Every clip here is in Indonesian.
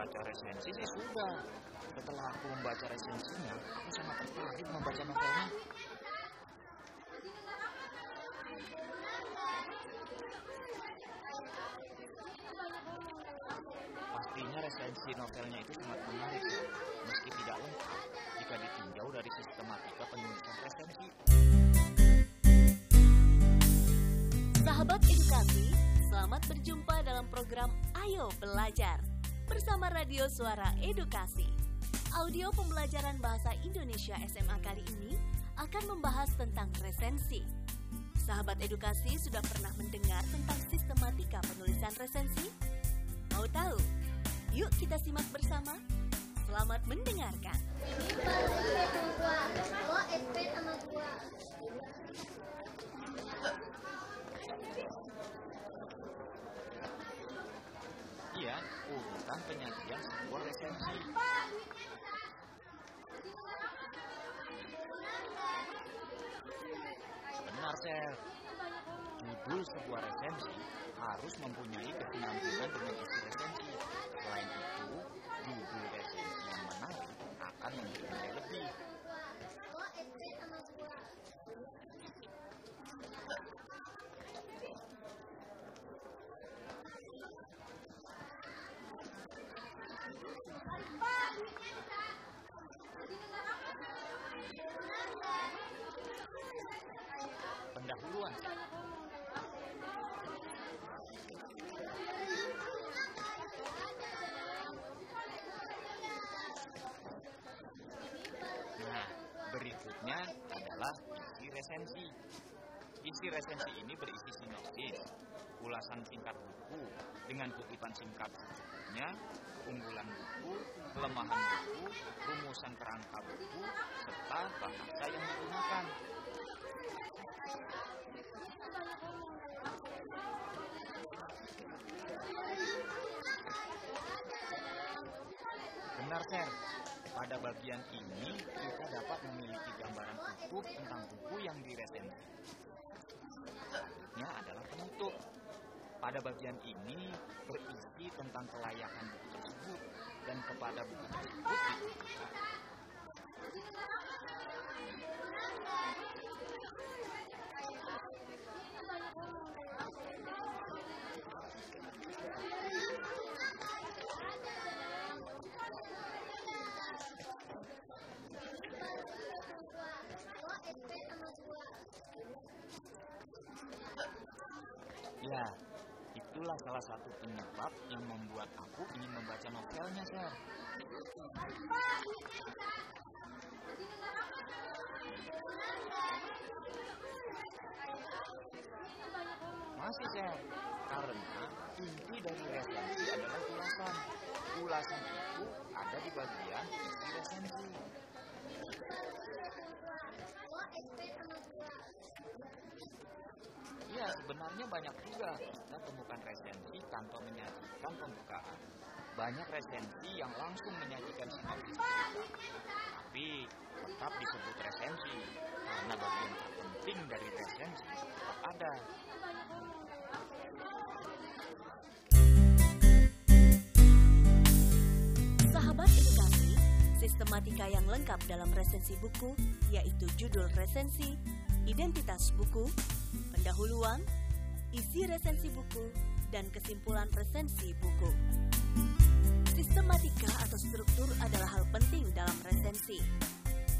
Membaca resensi sih sudah. Setelah aku membaca resensinya, aku sangat tertarik membaca novelnya. Pastinya resensi novelnya itu sangat menarik, meski tidak lengkap jika ditinjau dari sistematika penulisan resensi. Sahabat edukasi, selamat berjumpa dalam program Ayo Belajar bersama Radio Suara Edukasi. Audio pembelajaran bahasa Indonesia SMA kali ini akan membahas tentang resensi. Sahabat edukasi sudah pernah mendengar tentang sistematika penulisan resensi? Mau tahu? Yuk kita simak bersama. Selamat mendengarkan. Urutan penyajian sebuah resensi. Benar, Sel. Judul sebuah resensi harus mempunyai kesinambungan dengan isi resensi. Selain itu, judul resensi yang menarik akan memberi nilai lebih. Pendahuluan. Nah, berikutnya adalah isi resensi. Isi resensi ini berisi sinopsis, ulasan singkat buku dengan kutipan singkat keunggulan buku, kelemahan buku, rumusan kerangka buku, serta bahasa yang digunakan. Benar, Sir. Pada bagian ini, kita dapat memiliki gambaran utuh tentang buku yang diresensi. Selanjutnya adalah penutup. Pada bagian ini berisi tentang kelayakan buku tersebut dan kepada buku tersebut ditujukan. Ya, itulah salah satu penyebab yang membuat aku ingin membaca novelnya, Sir. Masih, Sir. Karena inti dari resensi adalah ulasan. Ulasan itu ada di bagian isi resensi. Ya, sebenarnya banyak juga kita temukan resensi tanpa menyajikan pembukaan. Banyak resensi yang langsung menyajikan sinopsis. Tapi tetap disebut resensi karena bagian terpenting dari resensi tetap ada. Sistematika yang lengkap dalam resensi buku yaitu judul resensi, identitas buku, pendahuluan, isi resensi buku, dan kesimpulan resensi buku. Sistematika atau struktur adalah hal penting dalam resensi.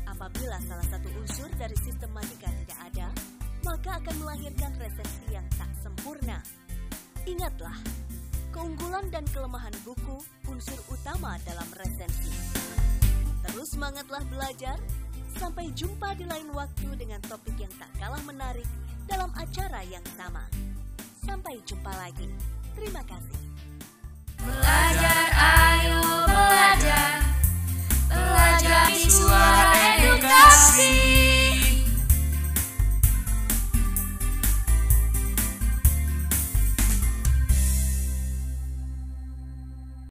Apabila salah satu unsur dari sistematika tidak ada, maka akan melahirkan resensi yang tak sempurna. Ingatlah, keunggulan dan kelemahan buku unsur utama dalam resensi semangatlah belajar. Sampai jumpa di lain waktu dengan topik yang tak kalah menarik dalam acara yang sama. Sampai jumpa lagi. Terima kasih. Belajar, ayo belajar. Belajar di suara.